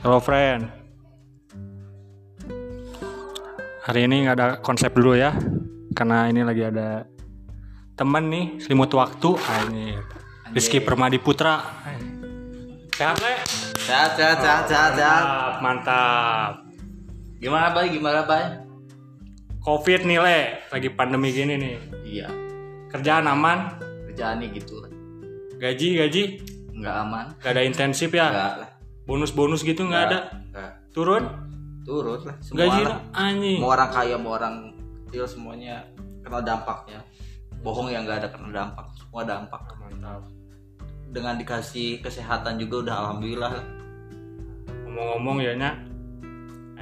Hello friend. Hari ini nggak ada konsep dulu ya, karena ini lagi ada temen nih selimut waktu. Ah, ini Rizky Permadi Putra. Sehat le? Sehat, sehat, sehat, sehat, sehat. Mantap, mantap. Gimana bay? Gimana bay? Covid nih le, lagi pandemi gini nih. Iya, Kerjaan aman, kerjaan nih gitu gaji gaji Nggak aman. nggak ada intensif ya. Nggak. Bonus-bonus gitu nggak ada. Nggak. Turun? Turut lah. Semua Gaji orang, anjing. mau orang kaya, mau orang kecil semuanya kena dampaknya. Bohong yang nggak ada kena dampak. Semua dampak. Mantap. Dengan dikasih kesehatan juga udah alhamdulillah. ngomong-ngomong ya nya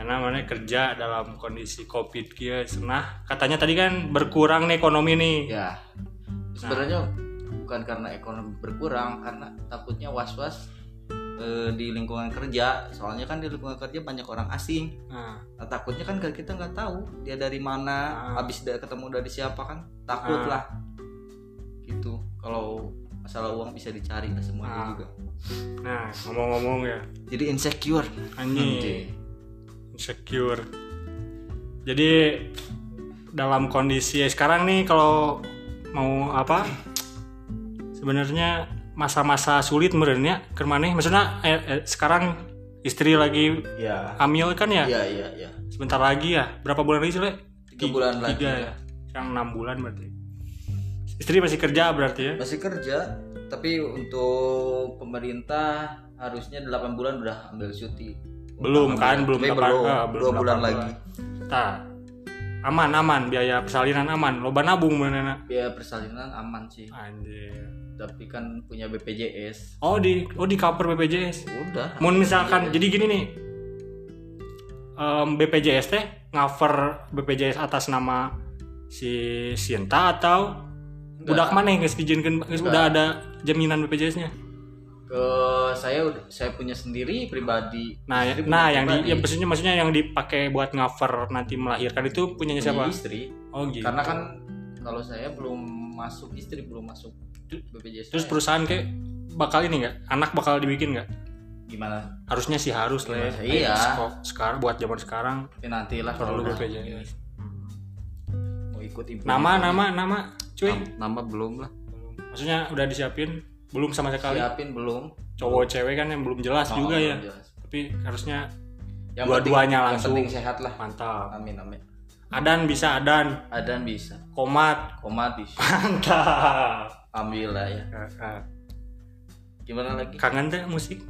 enak mana kerja dalam kondisi covid kia senah katanya tadi kan berkurang nih ekonomi nih Ya. Sebenarnya bukan karena ekonomi berkurang, karena takutnya was-was eh, di lingkungan kerja. Soalnya kan di lingkungan kerja banyak orang asing. nah, Nah, takutnya kan kita nggak tahu dia dari mana, Ah. habis da- ketemu dari siapa kan, takut Ah. lah. Gitu. Kalau masalah uang bisa dicari lah semuanya Ah. juga. nah ngomong-ngomong ya Jadi insecure. anjing Anjing. insecure jadi dalam kondisi sekarang nih kalau mau apa sebenarnya masa-masa sulit menurutnya ke mana maksudnya eh, eh, sekarang istri lagi Ya. hamil kan ya? Iya iya iya. sebentar lagi ya? Berapa bulan lagi sih Le? Tiga bulan lagi tiga ya. ya? Yang enam bulan berarti. Istri masih kerja berarti ya? Masih kerja, tapi untuk pemerintah harusnya 8 bulan udah ambil cuti. belum kan? belum tapi dapat- belum, ah, dua bulan dapat lagi. Nah, aman aman. Biaya persalinan aman. Loba nabung mana Biaya persalinan aman sih, anjir tapi kan punya BPJS. oh di oh di cover BPJS Udah. mau misalkan jadi gini nih em, BPJS teh cover BPJS atas nama si Sinta atau Enggak. udah mana yang diizinkan udah ada jaminan BPJS nya ke saya udah- saya punya sendiri pribadi Nah, Istri nah yang di, pribadi. ya maksudnya maksudnya yang dipakai buat cover nanti melahirkan itu punyanya Punya siapa? istri Oh gitu. karena kan kalau saya belum masuk istri belum masuk BPJS Terus perusahaan kayak bakal ini nggak? Anak bakal dibikin nggak? gimana Harusnya sih harus lah. Iya, iya. Sekarang buat zaman sekarang tapi nanti lah perlu BPJS. mau ikut implement. Nama nama nama cuy. Nam- nama belum lah Maksudnya udah disiapin belum sama sekali. siapin belum Cowok cewek kan yang belum jelas Oh, juga belum ya. jelas. Tapi harusnya yang Dua-duanya langsung. yang penting sehat lah mantap. amin amin Adan bisa adan. adan bisa Komat. komat bisa Mantap. Alhamdulillah ya Eh, eh. gimana lagi Kangen deh musik?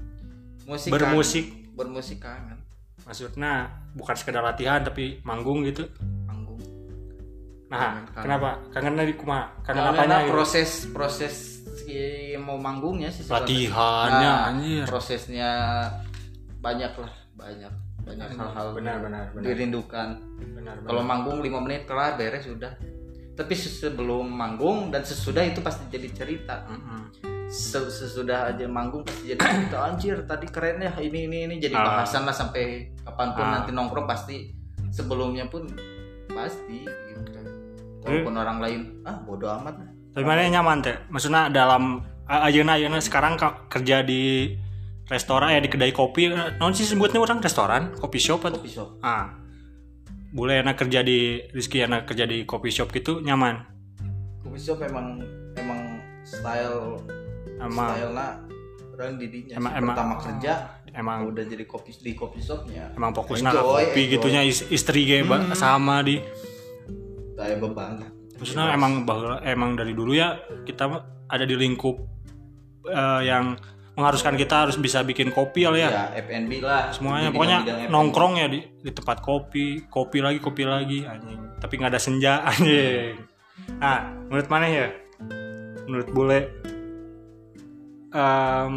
musik Bermusik. kangen. bermusik kangen Maksudnya bukan sekedar latihan tapi manggung gitu. panggung Nah, Kangen, kangen. kenapa? Kangen dari kumaha? Kangen Karena apanya? gitu? proses proses si mau manggungnya sih. Latihannya Nah, anjir. prosesnya banyak lah banyak banyak hal-hal benar, benar, benar. dirindukan Benar, benar. kalau manggung 5 menit kelar beres sudah tapi sebelum manggung dan sesudah itu pasti jadi cerita Mm-mm. Se- sesudah aja manggung pasti jadi cerita anjir tadi keren ya ini ini ini jadi Ah. bahasan lah sampai kapan pun Ah. nanti nongkrong pasti sebelumnya pun pasti gitu walaupun orang lain ah bodoh amat Tapi mana yang nyaman teh? Maksudnya dalam ayeuna ayeuna sekarang ka- kerja di restoran ya di kedai kopi, non sih sebutnya orang restoran, kopi shop atau kopi shop ah. Boleh enak kerja di Rizky enak kerja di kopi shop gitu nyaman. kopi shop emang emang style Emang stylenya orang didinya Emang- sih. emang- pertama kerja emang udah jadi kopi di kopi shopnya emang fokusnya ke Enjoy, kopi enjoy. gitunya is- istri ba- Hmm. sama di kayak beban lah maksudnya emang emang dari dulu ya kita ada di lingkup eh, yang mengharuskan kita harus bisa bikin kopi lah ya. Ya F&B lah. Semuanya pokoknya nongkrong ya di, di tempat kopi kopi lagi kopi lagi anjing. Tapi nggak ada senja anjing. Nah menurut mana ya? Menurut bule. Em,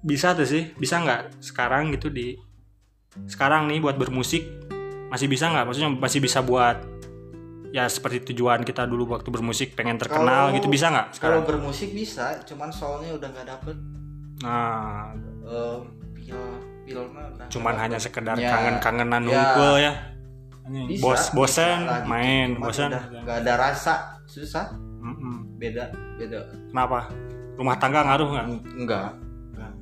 bisa tuh sih. Bisa nggak sekarang gitu di sekarang nih buat bermusik? Masih bisa nggak? Maksudnya masih bisa buat ya seperti tujuan kita dulu waktu bermusik pengen terkenal Kalau- gitu bisa nggak kalau sekarang bermusik bisa cuman soalnya udah nggak dapet nah. Eh pil pilnya udah cuman hanya sekedar Ya, kangen-kangenan ya. nungkul ya. Bisa, bos bisa lah gitu. main bosan udah nggak ada rasa. Susah. Mm-mm. beda beda. Kenapa? Rumah tangga ngaruh nggak? Eng- enggak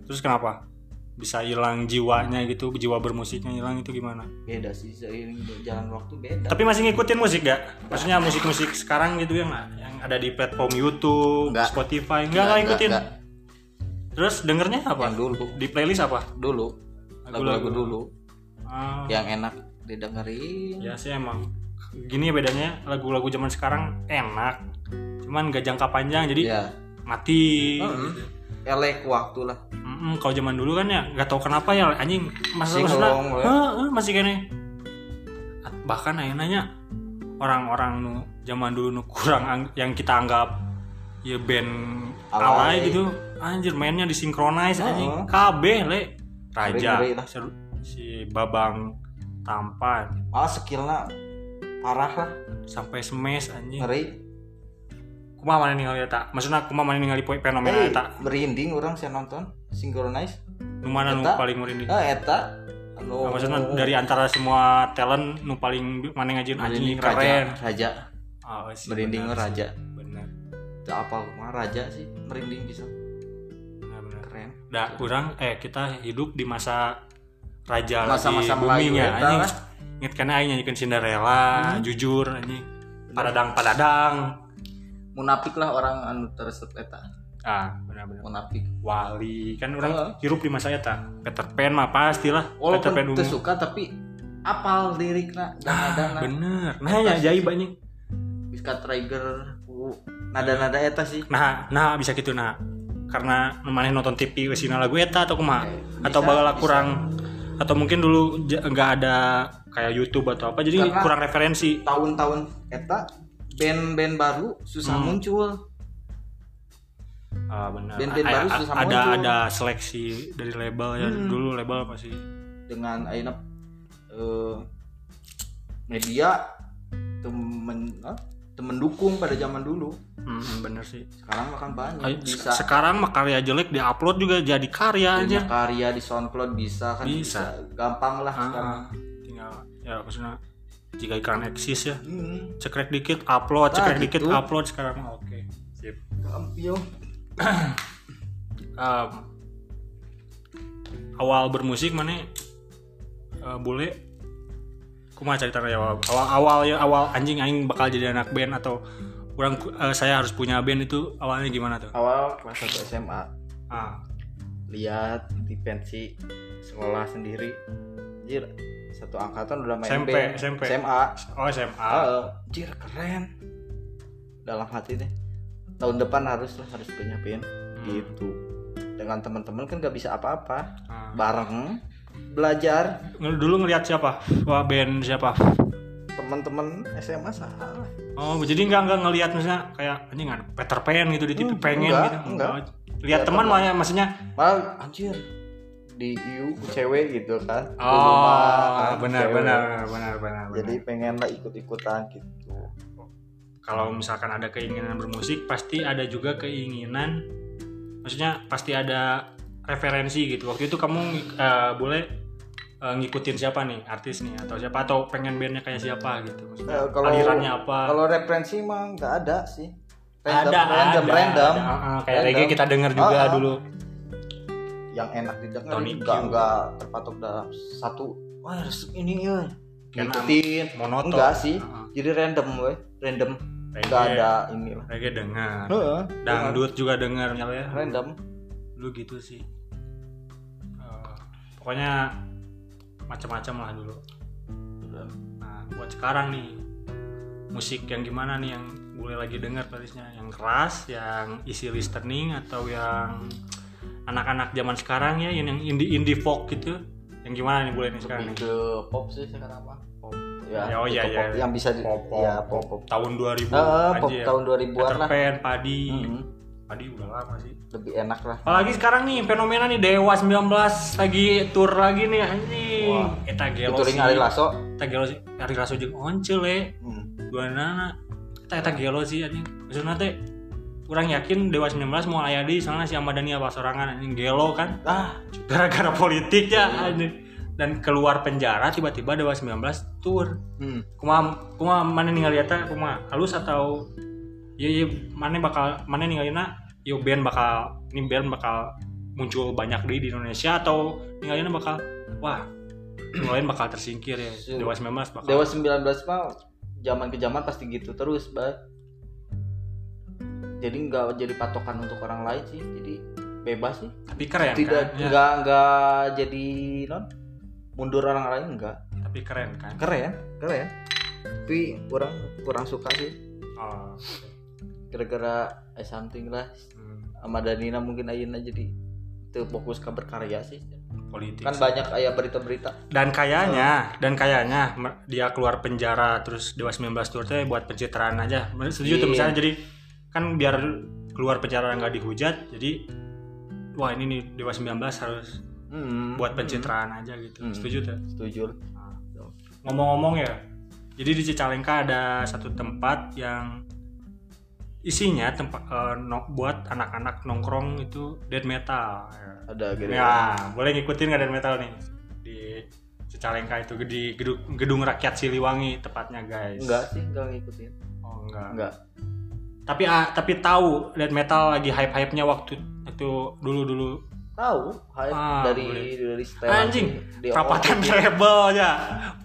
terus kenapa? Bisa hilang jiwanya gitu jiwa bermusiknya hilang itu gimana? Beda sih seiring jalan waktu beda. Tapi masih ngikutin musik gak maksudnya musik-musik sekarang gitu yang yang ada di platform YouTube Nggak. Spotify enggak enggak ngikutin? nggak. Terus dengernya apa? Yang dulu. Di playlist apa? Dulu. Lagu-lagu. Dulu. Ah, yang enak didengerin. Ya sih emang. Gini ya bedanya lagu-lagu zaman sekarang enak cuman gak jangka panjang jadi ya mati. Heeh. elek waktu lah. Mm-mm, kalau zaman dulu kan ya nggak tahu kenapa ya anjing. Maksudnya along, ya. Heeh, masih kene. Bahkan ayo nanya orang-orang nu zaman dulu nu kurang ang- yang kita anggap ya band Alay. alay gitu. Anjir mainnya disinkronize anjing. Heeh. KB le. Raja. Si babang tampan malah skillnya parah lah. Sampai smash anjing. Ngeri. Kumaha mana ningali eta maksudnya kumaha mana ningali poe fenomena Eh, eta merinding orang saya nonton. Synchronize nu mana nu paling merinding? Ah eta. Anu. Nah, maksudnya dari antara semua talent nu paling mana ngajin? Anjing merinding keren. Raja. Raja. Oh, sih, merinding bener raja. sih. Apa mah raja sih? Merinding bisa. Bener keren. Dah kurang eh kita hidup di masa raja Masa-masa Melayu ya anjing. lah. inget kan aing nyanyikan Cinderella jujur anjing. Padadang padadang munafik lah orang anu tersebut eta. Ah benar benar munafik. Wali. Kan orang Heeh. hirup di masa eta. Peter Pan mah pastilah Peter walaupun Pan ungu suka tapi apal lirikna dan ah, nadana bener nah ya ajaib anjing. Biskat Trigger uh, nada-nada eta sih nah nah bisa gitu nah karena mana nonton TV wesina lagu eta atau kumaha Eh, atau bisa. kurang atau mungkin dulu nggak ada kayak YouTube atau apa jadi Karena- kurang referensi tahun-tahun eta band-band baru susah Hmm. muncul Ah, benar Band-band baru susah ada muncul. ada seleksi dari label ya Hmm. dulu label pasti dengan ayeuna eh, media temen ah, temen dukung pada zaman dulu. Hmm, bener sih. Sekarang makan banyak Ay, bisa. se- sekarang mah karya jelek diupload juga jadi karya aja karya di SoundCloud bisa kan Bisa. bisa, gampang lah sekarang. Ah, tinggal ya maksudnya jika iklan eksis ya. Hmm, cekrek dikit upload cekrek dikit gitu. upload sekarang oke. Sip. Gampang um, awal bermusik mana? Uh, boleh kumaha cerita ya awal awal ya awal anjing aing bakal jadi anak band atau kurang uh, saya harus punya band itu awalnya gimana tuh? Awal kelas 1 SMA ah. Lihat di pensi sekolah sendiri. Jir, satu angkatan udah main SMP, band. SMP. SMA oh SMA jir keren. Dalam hati deh. Tahun depan harus lah harus punya band. Gitu. Dengan teman-teman kan gak bisa apa-apa. Ah. bareng belajar. Dulu ngelihat siapa? Wah band siapa? Teman-teman SMA salah. Oh jadi nggak nggak ngelihat misalnya kayak anjing ada Peter Pan gitu di TV Hmm, pengen enggak, gitu. Enggak. Oh, lihat teman mah ya maksudnya? Malah anjir di IU cewek gitu kan. Oh rumah, kan, benar cewek. benar benar benar jadi benar. pengen lah ikut-ikutan gitu. Kalau misalkan ada keinginan bermusik pasti ada juga keinginan maksudnya pasti ada referensi gitu. Waktu itu kamu eh, boleh eh, ngikutin siapa nih artis nih atau siapa atau pengen bandnya kayak siapa gitu maksudnya Eh, kalau- alirannya apa? kalau referensi mah nggak ada sih. Ada random random, ada, random. ada. Ah, ah, kayak Random. reggae kita dengar juga Ah, dulu. Yang enak didengar nggak nggak terpatok dalam satu wah ini ya. Ngikutin. monoton. Enggak sih. Ah. jadi random weh. Random. Nggak ada ini lah. Reggae dengar Heeh, dangdut juga dengar misalnya random. Lu gitu sih. Eh, pokoknya macam-macam lah dulu. Nah buat sekarang nih musik yang gimana nih yang boleh lagi dengar playlistnya? Yang keras yang isi listening atau yang anak-anak zaman sekarang ya yang indie indie folk gitu? Yang gimana nih boleh nih sekarang nih? ke pop sih sekarang mah pop. Ya, Ya, oh iya, iya. pop. Yang bisa di pop pop, ya pop. pop tahun 2000 Heeh, pop aja ya tahun 2000-an Peter lah. Pan, Padi. Mhm, Padi udah lama sih. Lebih enak lah. Apalagi sekarang nih fenomena nih Dewa 19 lagi tour lagi nih anjing. Wah. Eta gelo sih. Ari Lasso Eta gelo sih. Ari Lasso jeung Once le. hmm. Dua nana. Eta eta gelo sih anjing. Maksudna teh kurang yakin Dewa 19 mau aya di soalnya si Ahmad Dhani apa sorangan anjing gelo kan ah gara-gara politik ya anjing. Dan keluar penjara tiba-tiba Dewa 19 tour. hmm. Kumaha kumaha mana ningali eta kumaha halus atau Iya iya mana bakal mana ningalina yo band bakal ini band bakal muncul banyak di di Indonesia atau ninggalinnya bakal wah yang lain bakal tersingkir ya Dewa 19 bakal Dewa 19 mah zaman ke zaman pasti gitu terus, Bay. Jadi nggak jadi patokan untuk orang lain sih. Jadi bebas sih. tapi keren Tidak kan Ya, nggak nggak jadi non mundur orang lain enggak. tapi keren kan Keren, keren. Tapi kurang kurang suka sih. oh, Gara-gara eh something lah hmm, sama Danina mungkin ayeuna jadi itu fokus ke berkarya sih. Politik Kan banyak ayah berita-berita. dan kayaknya dan kayaknya dia keluar penjara terus Dewa 19 tour teh buat pencitraan aja setuju tuh Iya. misalnya jadi kan biar keluar penjara nggak dihujat jadi wah ini nih Dewa 19 harus Hmm. buat pencitraan aja gitu Hmm. setuju tuh Setuju. ngomong-ngomong ya jadi di Cicalengka ada satu tempat yang isinya tempat eh, no- buat anak-anak nongkrong itu dead metal ya. Ada gitu. Ya, boleh ngikutin nggak dead metal nih di Cicalengka itu di gedung, gedung rakyat Siliwangi tepatnya guys. Enggak sih, enggak ngikutin. Oh enggak. Enggak. Tapi ah, tapi tahu dead metal lagi hype-hype-nya waktu itu dulu-dulu. Tahu, hype Ah, dari boleh. dari setelan Anjing, di Perapatan rebel ya.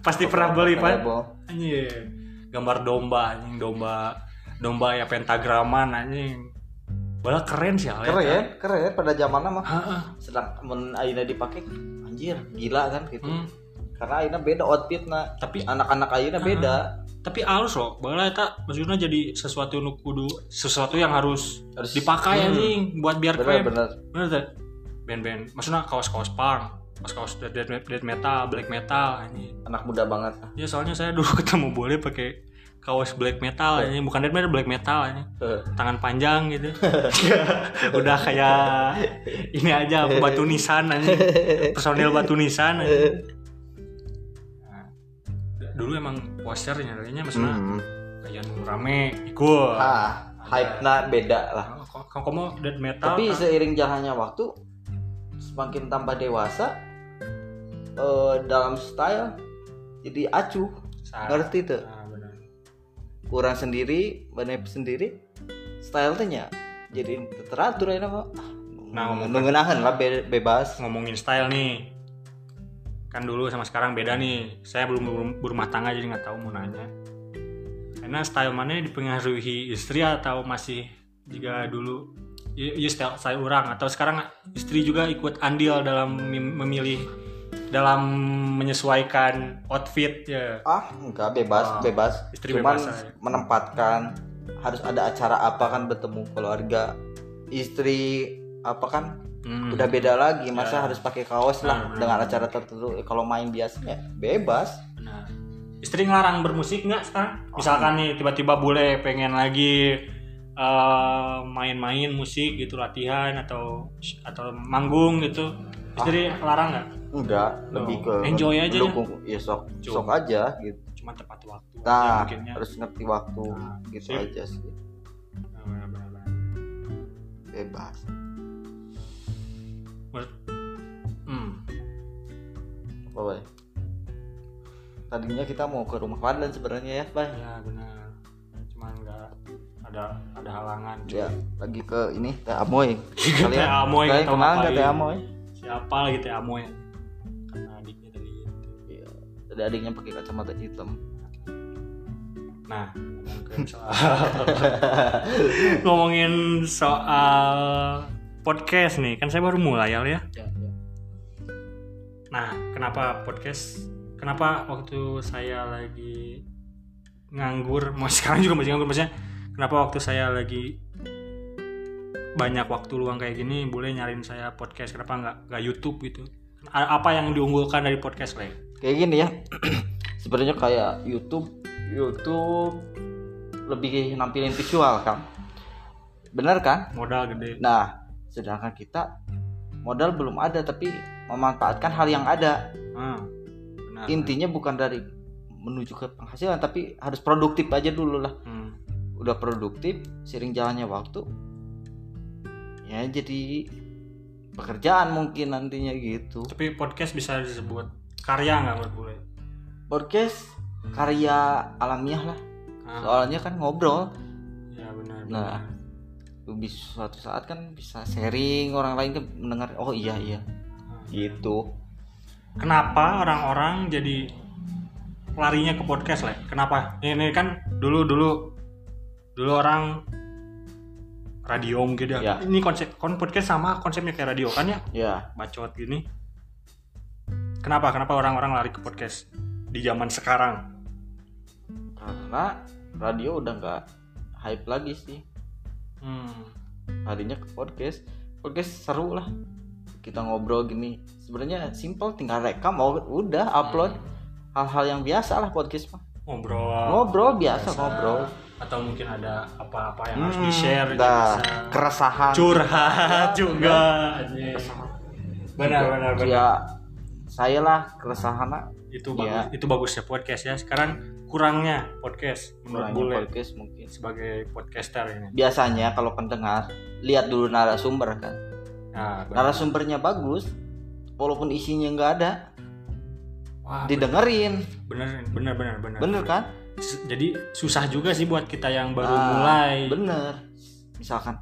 Pasti pernah beli, Pak. Anjing. Gambar domba anjing, domba domba ya pentagraman anjing. Bola keren sih Al, ya. Keren, keren pada zamannya mah. Heeh. Sedang men ayeuna dipakai anjir, gila kan gitu. Hmm. Karena ayeuna beda outfitnya. Tapi Anak-anak ayeuna beda. tapi halus loh bahwa eta maksudnya jadi sesuatu nu kudu sesuatu yang harus Harus dipakai Hmm. anjing buat biar Bener keren bener. bener tuh band-band maksudnya kaos-kaos punk kaos-kaos death, death, death metal black metal anjing Anak muda banget. ya soalnya saya dulu ketemu boleh pakai kaos black metal anjing bukan death metal black metal anjing Eh, tangan panjang gitu udah kayak ini aja batu nisan anjing personil batu nisan anjing. Nah, dulu emang posternya kayaknya maksudnya Hmm. kayak rame ikut Ah, hype-na beda lah. kamu kamu death metal Tapi kan? seiring jalannya waktu semakin tambah dewasa eh, dalam style jadi acuh. Ngerti tuh? Ah. Kurang sendiri, benep sendiri style-nya jadi teratur ya kok. Nah, ngomong- mengenahan lah be- bebas. ngomongin style nih kan dulu sama sekarang beda nih saya belum belum berumah tangga jadi nggak tahu mau nanya karena style mana dipengaruhi istri atau masih juga dulu ya style saya orang atau sekarang istri juga ikut andil dalam mem- memilih dalam menyesuaikan outfit ya Ah, enggak bebas, Ah, bebas. istri Cuman bebas aja. menempatkan harus ada acara apa kan bertemu keluarga istri apa kan Hmm. udah beda lagi masa Ya. harus pakai kaos lah Nah, dengan acara tertentu kalau main biasanya bebas Nah, istri ngelarang bermusik nggak sekarang? Misalkan nih tiba-tiba bule pengen lagi eh, main-main musik gitu latihan atau atau manggung gitu, istri larang nggak? enggak Oh, lebih ke enjoy aja ya? mendukung. ya sok Cuma. sok aja gitu Cuma tepat waktu. nah mungkinnya. harus ngerti waktu Nah, gitu sip. aja sih Nah, bebas Menurut- Hmm. apa Bay? tadinya kita mau ke rumah Fadlan sebenarnya ya Bay Ya benar. Cuman nggak ada ada halangan. ya lagi ke ini Teh Amoy Teh Amoy, kalian kita kenal nggak ngapain? Teh Amoy Siapa lagi teh Amoy? Karena adiknya tadi. gitu. Iya. Tadi adiknya pakai kacamata hitam Nah, ngomongin soal ngomongin soal podcast nih, kan saya baru mulai ya. ya, ya. Nah, kenapa podcast? Kenapa waktu saya lagi nganggur, mau sekarang juga masih nganggur maksudnya? Kenapa waktu saya lagi banyak waktu luang kayak gini, boleh nyariin saya podcast? Kenapa nggak nggak YouTube gitu? A- Apa yang diunggulkan dari podcast, Le? kayak gini ya sebenarnya kayak YouTube YouTube lebih nampilin visual kan benar kan Modal gede. nah sedangkan kita modal belum ada tapi memanfaatkan hal yang ada Ah, benar. intinya bukan dari menuju ke penghasilan tapi harus produktif aja dulu lah Hmm. udah produktif sering jalannya waktu ya jadi pekerjaan mungkin nantinya gitu Tapi podcast bisa disebut karya nggak menurut bule? podcast karya alamiah lah Ah, soalnya kan ngobrol ya benar. Nah. benar. bisa suatu saat kan bisa sharing orang lain kan mendengar oh iya iya gitu kenapa orang-orang jadi larinya ke podcast lah kenapa ini kan dulu dulu dulu orang radio mungkin ya, Ya. ini konsep kon podcast sama konsepnya kayak radio kan ya? Ya. Bacot gini. Kenapa? Kenapa orang-orang lari ke podcast di zaman sekarang? Karena radio udah nggak hype lagi sih. Hmm. larinya ke podcast. Podcast seru lah. Kita ngobrol gini. Sebenarnya simple tinggal rekam oh, udah upload. Hal-hal yang biasa lah podcast mah. Ngobrol. Ngobrol biasa, Biasa. ngobrol atau mungkin ada apa-apa yang harus Hmm, di share dah. keresahan. curhat juga. Keresahan. benar benar benar. ya saya lah keresahan itu Iya. bagus itu bagusnya podcast ya. Sekarang kurangnya podcast menurut Kurangnya bule podcast mungkin. sebagai podcaster ini. Biasanya kalau pendengar lihat dulu narasumber kan. Nah, benar. narasumbernya bagus walaupun isinya nggak ada. Wah, didengerin. Bener bener bener bener bener kan jadi susah juga sih buat kita yang baru Ah, mulai. bener. Misalkan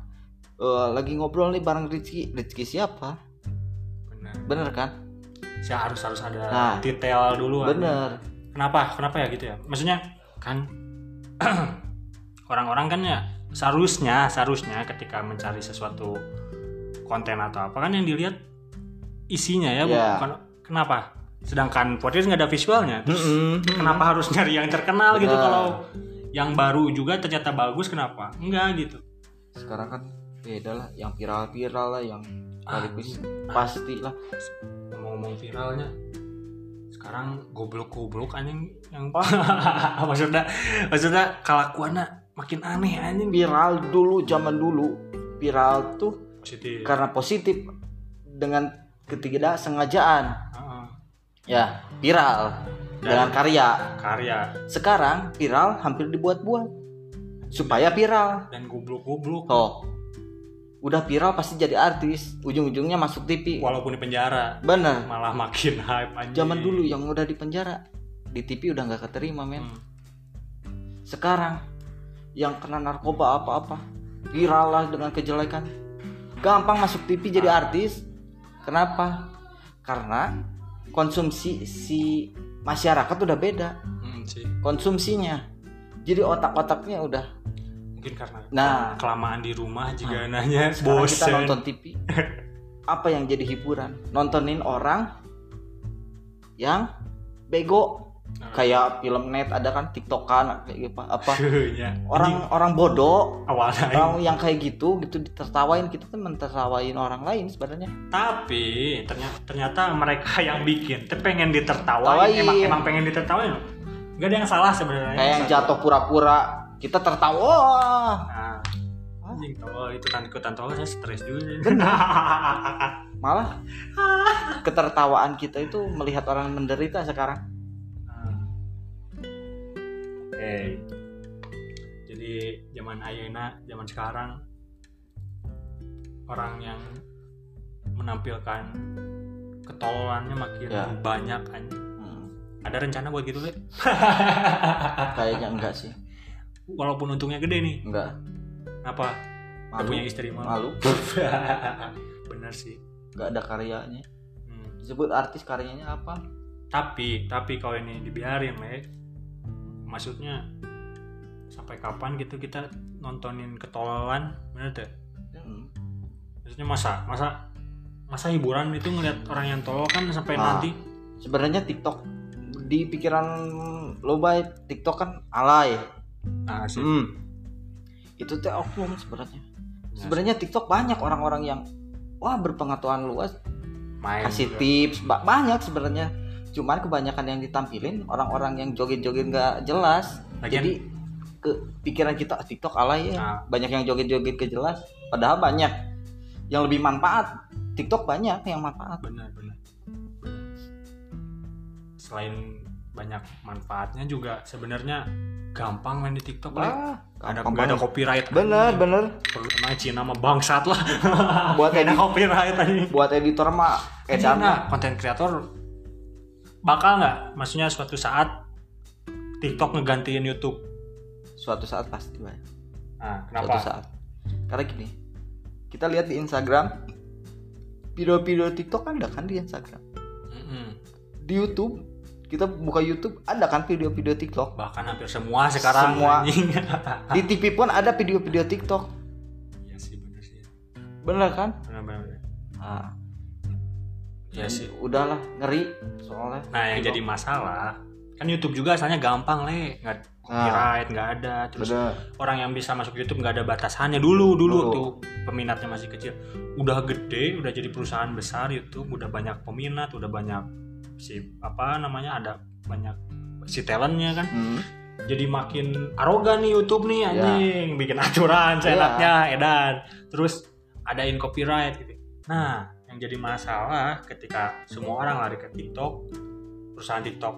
eh, lagi ngobrol nih bareng Rizky. Rizky siapa? Bener. Bener kan? Saya harus harus ada Nah, detail dulu bener. Kenapa? Kenapa ya gitu ya? Maksudnya kan orang-orang kan ya seharusnya seharusnya ketika mencari sesuatu konten atau apa kan yang dilihat isinya ya Ya. bukan kenapa sedangkan podcast nggak ada visualnya. Terus Mm-mm. kenapa harus nyari yang terkenal gitu Benar. kalau yang baru juga ternyata bagus kenapa? Enggak gitu. Sekarang kan beda lah yang viral-viral lah yang Ah, sekaligus pasti lah. Ngomong-ngomong viralnya sekarang goblok-goblok anjing yang maksudnya maksudnya kelakuannya makin aneh anjing. Viral dulu zaman dulu viral tuh positif. karena positif dengan ketidaksengajaan. Heeh. Ya viral. Dan- dengan karya. karya. Sekarang viral hampir dibuat-buat. Supaya viral. Dan goblok-goblok. Toh udah viral pasti jadi artis. Ujung-ujungnya masuk TV walaupun di penjara. Bener. Malah makin hype anjing. Zaman dulu yang udah di penjara di TV udah nggak keterima men. Hmm. sekarang yang kena narkoba apa-apa viral lah dengan kejelekan. Gampang masuk TV jadi artis. Kenapa? Karena konsumsi si masyarakat udah beda. Hmm, sih konsumsinya. Jadi otak-otaknya udah mungkin karena Nah. kelamaan di rumah juga nanya sekarang kita nonton TV apa yang jadi hiburan? Nontonin orang yang bego. Nah. Kayak film net ada kan tiktokan kayak gitu apa? Ya. orang orang bodoh. Awalnya. Orang yang kayak gitu gitu ditertawain kita tuh mentertawain orang lain sebenarnya. Tapi ternyata ternyata mereka yang bikin tuh pengen ditertawain. Tawain. emang emang pengen ditertawain? Nggak ada yang salah sebenarnya. Kayak yang jatuh pura-pura kita tertawa. Nah, anjing tolol itu kan ikutan tolol saya stres juga malah ketertawaan kita itu melihat orang menderita sekarang. Oke. Jadi zaman Ayana zaman sekarang orang yang menampilkan ketololannya makin Ya. banyak anjing Hmm, ada rencana buat gitu Le? kayaknya enggak sih. Walaupun untungnya gede nih. Enggak. Apa? Gak malu. punya istri malu. Malu. Bener sih. Enggak ada karyanya. Hmm. disebut artis karyanya apa? Tapi tapi kalau ini dibiarin le maksudnya sampai kapan gitu kita nontonin ketololan bener tuh Hmm. maksudnya masa masa masa hiburan itu ngeliat orang yang tolol kan sampai Ah. nanti sebenarnya TikTok di pikiran lo baik TikTok kan alay nah sih Hmm. itu teh oknum sebenarnya Nah, sebenarnya TikTok banyak orang-orang yang wah berpengetahuan luas main kasih juga. tips ba- banyak sebenarnya cuman kebanyakan yang ditampilin orang-orang yang joget-joget nggak jelas. Lagian- jadi ke pikiran kita "Ah, TikTok alay ya. Nah. banyak yang joget-joget ke jelas padahal banyak. Yang lebih manfaat TikTok banyak yang manfaat. Benar benar. Selain banyak manfaatnya juga sebenarnya gampang main di TikTok Le. Wah, ada nggak ada copyright. Bener bener perlu emang Cina mah bangsat lah. Buat Nggak ada edit- copyright aja buat editor mah edan Cina konten kreator bakal nggak? Maksudnya suatu saat TikTok ngegantiin YouTube? Suatu saat pasti Bay. nah suatu kenapa saat. Karena gini kita lihat di Instagram video-video TikTok ada kan di Instagram? Mm-mm. di YouTube kita buka YouTube ada kan video-video TikTok? Bahkan hampir semua sekarang Semua. di TV pun ada video-video TikTok. Iya sih bener sih. Bener kan? Bener bener nah, iya sih. udahlah ngeri soalnya. Nah yang jadi masalah kan YouTube juga asalnya gampang le. Nggak copyright nggak ada. Terus Bener. orang yang bisa masuk YouTube nggak ada batasannya. Dulu dulu Dulu. tuh peminatnya masih kecil. Udah gede udah jadi perusahaan besar YouTube udah banyak peminat udah banyak si apa namanya ada banyak si talentnya kan. Hmm. jadi makin arogan nih YouTube nih Ya. anjing. Bikin aturan Iya. seenaknya edan. Terus adain copyright gitu. Nah yang jadi masalah ketika semua orang lari ke TikTok perusahaan TikTok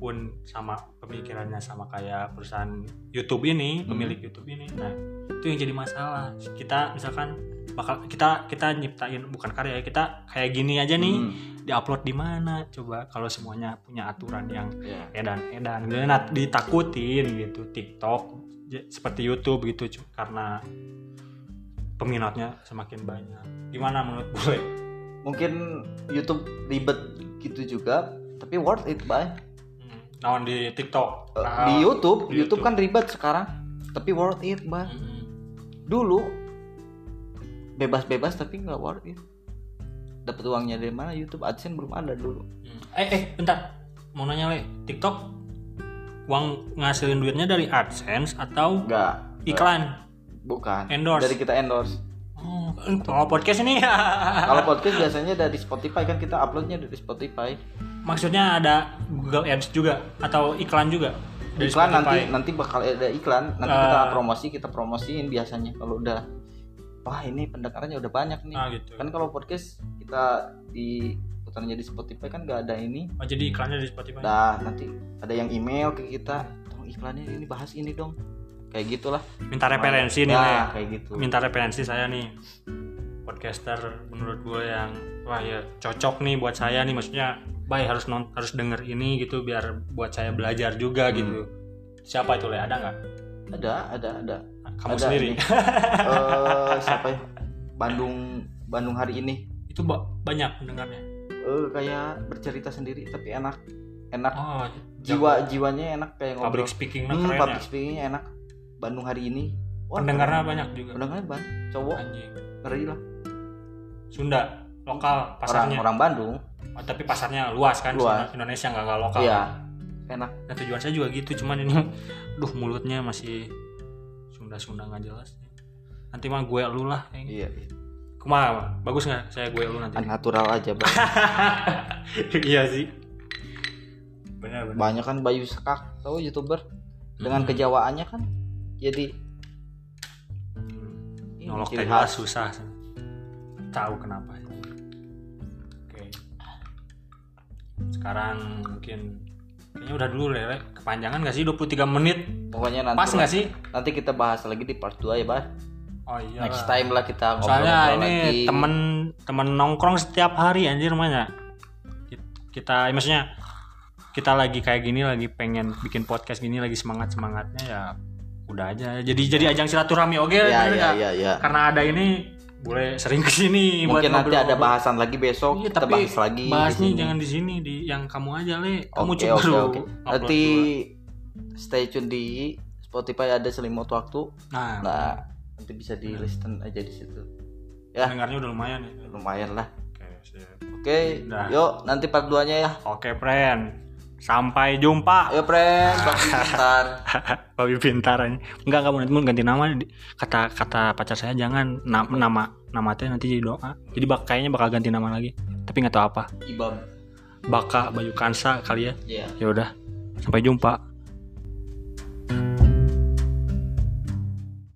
pun sama pemikirannya sama kayak perusahaan YouTube ini Hmm. pemilik YouTube ini nah itu yang jadi masalah kita misalkan bakal kita kita nyiptain bukan karya ya kita kayak gini aja nih Hmm. diupload di mana coba kalau semuanya punya aturan yang Ya. edan edan gitu nah, ditakutin gitu TikTok seperti YouTube gitu karena peminatnya semakin banyak. Gimana menurut gue mungkin YouTube ribet gitu juga tapi worth it bay hmm. naon di TikTok? Nah, di YouTube di YouTube kan ribet sekarang tapi worth it bay hmm. dulu bebas-bebas tapi nggak worth it. Dapat uangnya dari mana? YouTube AdSense belum ada dulu. Hmm. eh eh bentar. Mau nanya le TikTok uang ngasilin duitnya dari AdSense atau nggak. iklan bukan. Endorse. dari kita endorse. Oh kalau podcast ini. Kalau podcast biasanya dari Spotify kan kita uploadnya dari Spotify. Maksudnya ada Google Ads juga atau iklan juga dari iklan nanti Spotify? nanti bakal ada iklan. Nanti Ah. kita promosi kita promosiin biasanya. Kalau udah wah ini pendengarannya udah banyak nih. Ah gitu. Kan kalau podcast kita di putarnya di Spotify kan nggak ada ini. Oh, jadi iklannya di Spotify? Dah nanti ada yang email ke kita. Tolong iklannya ini bahas ini dong kayak gitulah. Minta referensi nih ya, Le. kayak gitu. Minta referensi saya nih. Podcaster menurut gue yang wah ya cocok nih buat saya nih. Maksudnya baik harus non harus denger ini gitu biar buat saya belajar juga Hmm. gitu. Siapa itu le? Ada nggak? Ada ada ada. Kamu Ada sendiri? ini. Eh, siapa ya? Bandung Bandung hari ini. Itu ba- banyak pendengarnya? Eh, kayak bercerita sendiri tapi enak. Enak. Oh jiwa jiwanya enak kayak ngobrol. Public speaking hmm, public ya. speakingnya enak Bandung hari ini Wah, pendengarnya banyak juga pendengarnya banyak cowok anjing ngeri lah Sunda lokal orang pasarnya orang Bandung Oh, tapi pasarnya luas kan Luas. Indonesia nggak nggak lokal iya enak Nah, tujuan saya juga gitu, cuman ini duh mulutnya masih Sunda-Sunda nggak jelas. Nanti mah gue lu lah. yang- iya, iya. Kumaha? Bagus nggak saya gue lu nanti? natural aja Bang. iya sih. Benar benar. banyak kan Bayu Sekak tahu youtuber dengan Hmm. kejawaannya kan jadi Nolok teh susah. Tahu kenapa? Oke. Sekarang mungkin kayaknya udah dulu deh, Le. kepanjangan gak sih 23 menit? pokoknya nanti Pas nggak sih? nanti kita bahas lagi di part 2 ya Bah Oh iya. next time lah kita ngobrol Soalnya ini lagi. temen temen nongkrong setiap hari anjir namanya. Kita maksudnya kita lagi kayak gini lagi pengen bikin podcast gini lagi semangat semangatnya ya udah aja. Jadi jadi ajang silaturahmi oke ya bener ya nggak? ya ya Karena ada ini boleh sering ke sini mungkin nanti ada bahasan lagi besok Iya, kita tapi bahas lagi bahasnya sini. jangan di sini di yang kamu aja le. Kamu coba oke dulu upload nanti stay tune di Spotify ada selimut waktu Nah, nah nanti bisa di listen aja di situ ya dengarnya udah lumayan ya. lumayan lah Oke, oke Dah. yuk nanti part 2 nya ya Oke, friend. Sampai jumpa. ayo friend Babi pintar aja. Enggak kamu nanti mau ganti nama kata kata pacar saya jangan na- nama nama teh nanti jadi doa. Jadi bak kayaknya bakal ganti nama lagi. Tapi nggak tahu apa. ibam Baka Bayu Kansa kali ya. ya Ya udah. Sampai jumpa.